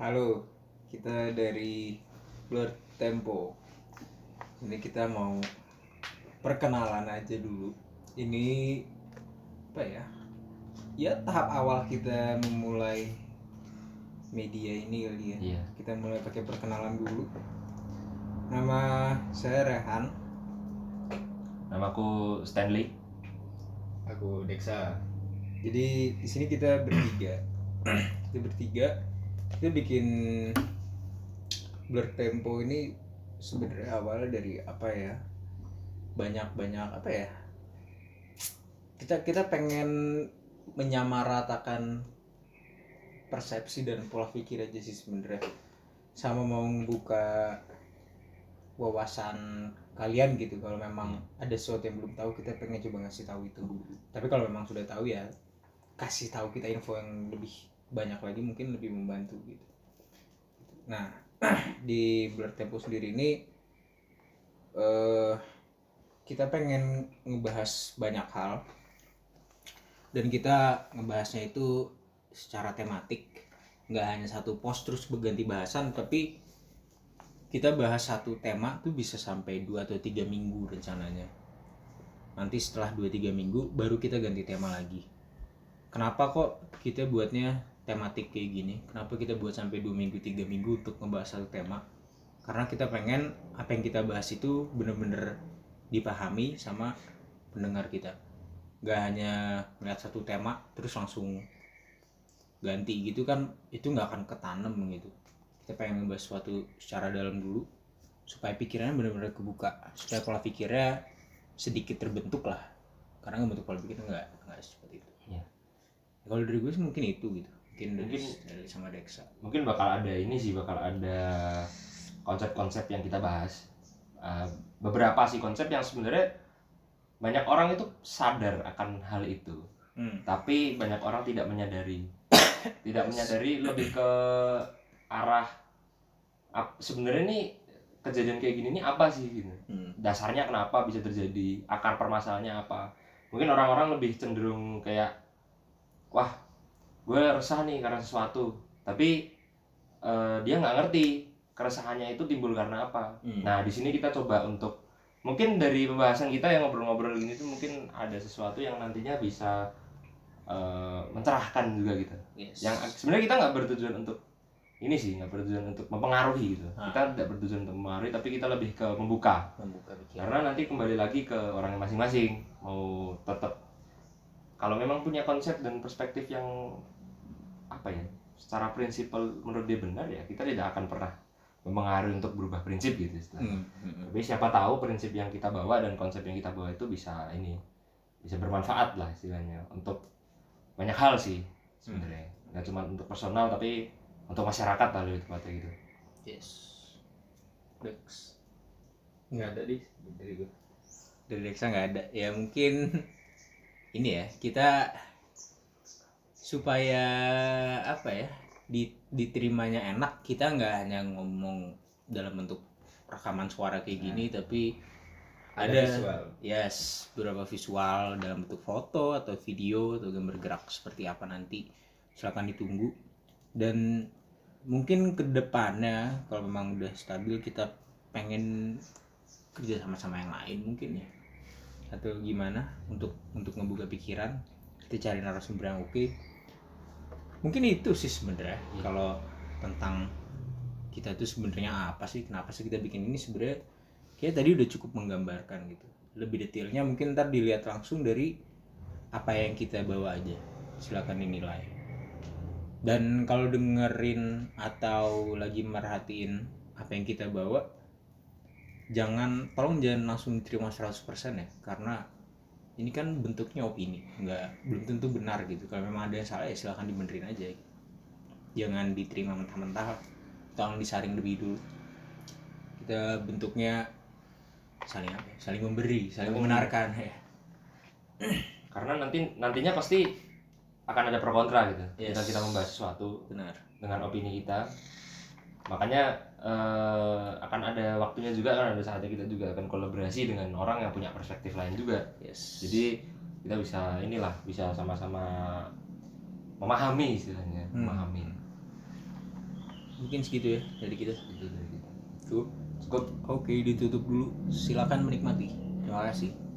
Halo, kita dari Blur Tempo. Ini kita mau perkenalan aja dulu. Ini apa ya? Ya tahap awal kita memulai media ini kali ya. Iya. Kita mulai pakai perkenalan dulu. Nama saya Rehan. Namaku Stanley. Aku Deksa. Jadi di sini kita bertiga. kita bertiga. Kita bikin Blur Tempo ini sebenarnya awalnya dari apa ya? Banyak-banyak apa ya? Kita kita pengen menyamaratakan persepsi dan pola pikir aja sih sebenarnya. Sama mau membuka wawasan kalian gitu kalau memang ada sesuatu yang belum tahu kita pengen coba ngasih tahu itu tapi kalau memang sudah tahu ya kasih tahu kita info yang lebih banyak lagi mungkin lebih membantu gitu. Nah di Blur Tempo sendiri ini eh kita pengen ngebahas banyak hal. Dan kita ngebahasnya itu secara tematik. Nggak hanya satu post terus berganti bahasan tapi kita bahas satu tema tuh bisa sampai 2 atau tiga minggu rencananya. Nanti setelah 2-3 minggu baru kita ganti tema lagi. Kenapa kok kita buatnya tematik kayak gini kenapa kita buat sampai 2 minggu tiga minggu untuk ngebahas satu tema? Karena kita pengen apa yang kita bahas itu bener-bener dipahami sama pendengar kita. Gak hanya melihat satu tema terus langsung ganti gitu kan itu nggak akan ketanam gitu. Kita pengen ngebahas sesuatu secara dalam dulu supaya pikirannya benar-benar kebuka. Supaya pola pikirnya sedikit terbentuk lah. Karena ngebentuk pola pikir nggak nggak seperti itu. Iya. kalau dari gue sih mungkin itu gitu mungkin Mungkin- dari sama Dexa Mungkin bakal ada ini sih, bakal ada konsep-konsep yang kita bahas. Uh, beberapa sih konsep yang sebenarnya banyak orang itu sadar akan hal itu, hmm. tapi banyak orang tidak menyadari. tidak menyadari lebih ke arah sebenarnya nih kejadian kayak gini nih apa sih gitu. Hmm. dasarnya kenapa bisa terjadi akar permasalahannya apa mungkin orang-orang lebih cenderung kayak wah gue resah nih karena sesuatu. Tapi eh, dia nggak ngerti keresahannya itu timbul karena apa. Hmm. nah di sini kita coba untuk mungkin dari pembahasan kita yang ngobrol-ngobrol gini tuh mungkin ada sesuatu yang nantinya bisa eh, mencerahkan juga gitu. Yes. yang sebenarnya kita nggak bertujuan untuk ini sih nggak bertujuan untuk mempengaruhi gitu. Ah. kita tidak bertujuan untuk mempengaruhi tapi kita lebih ke membuka. Membuka karena nanti kembali lagi ke orang masing-masing mau tetap kalau memang punya konsep dan perspektif yang apa ya secara prinsipal menurut dia benar ya kita tidak akan pernah mempengaruhi untuk berubah prinsip gitu istilahnya. Hmm. Hmm. tapi siapa tahu prinsip yang kita bawa dan konsep yang kita bawa itu bisa ini bisa bermanfaat lah istilahnya untuk banyak hal sih sebenarnya. Nggak cuma untuk personal tapi untuk masyarakat lah lebih tepatnya gitu. Yes. Dex nggak ada di dari gue dari Dexa nggak ada. Ya mungkin ini ya kita supaya apa ya di- diterimanya enak kita nggak hanya ngomong dalam bentuk rekaman suara kayak gini tapi ada, visual. yes beberapa visual dalam bentuk foto atau video atau gambar gerak seperti apa nanti silakan ditunggu. Dan mungkin ke depannya kalau memang udah stabil kita pengen kerja sama sama yang lain mungkin ya. Atau gimana untuk untuk ngebuka pikiran kita cari narasumber yang oke mungkin itu sih sebenarnya Iya. kalau tentang kita tuh sebenarnya apa sih kenapa sih kita bikin ini sebenarnya kayak tadi udah cukup menggambarkan gitu. Lebih detailnya mungkin ntar dilihat langsung dari apa yang kita bawa aja. Silakan dinilai. Dan kalau dengerin atau lagi merhatiin apa yang kita bawa jangan tolong jangan langsung diterima 100% ya. Karena ini kan bentuknya opini nggak belum tentu benar gitu. Kalau memang ada yang salah ya silahkan dibenerin aja. Jangan diterima mentah-mentah tolong disaring lebih dulu. Kita bentuknya saling apa ya? saling memberi saling Saling membenarkan ya. Karena nanti nantinya pasti akan ada pro kontra gitu. Yes. kita kita membahas sesuatu benar. dengan opini kita. Makanya eh, akan ada waktunya juga kan ada saatnya kita juga akan kolaborasi dengan orang yang punya perspektif lain juga. Yes. Jadi kita bisa inilah bisa sama-sama memahami istilahnya Hmm. memahami. Mungkin segitu ya dari kita. Itu dari kita. cukup. Cukup. oke ditutup dulu. Silakan menikmati. Terima kasih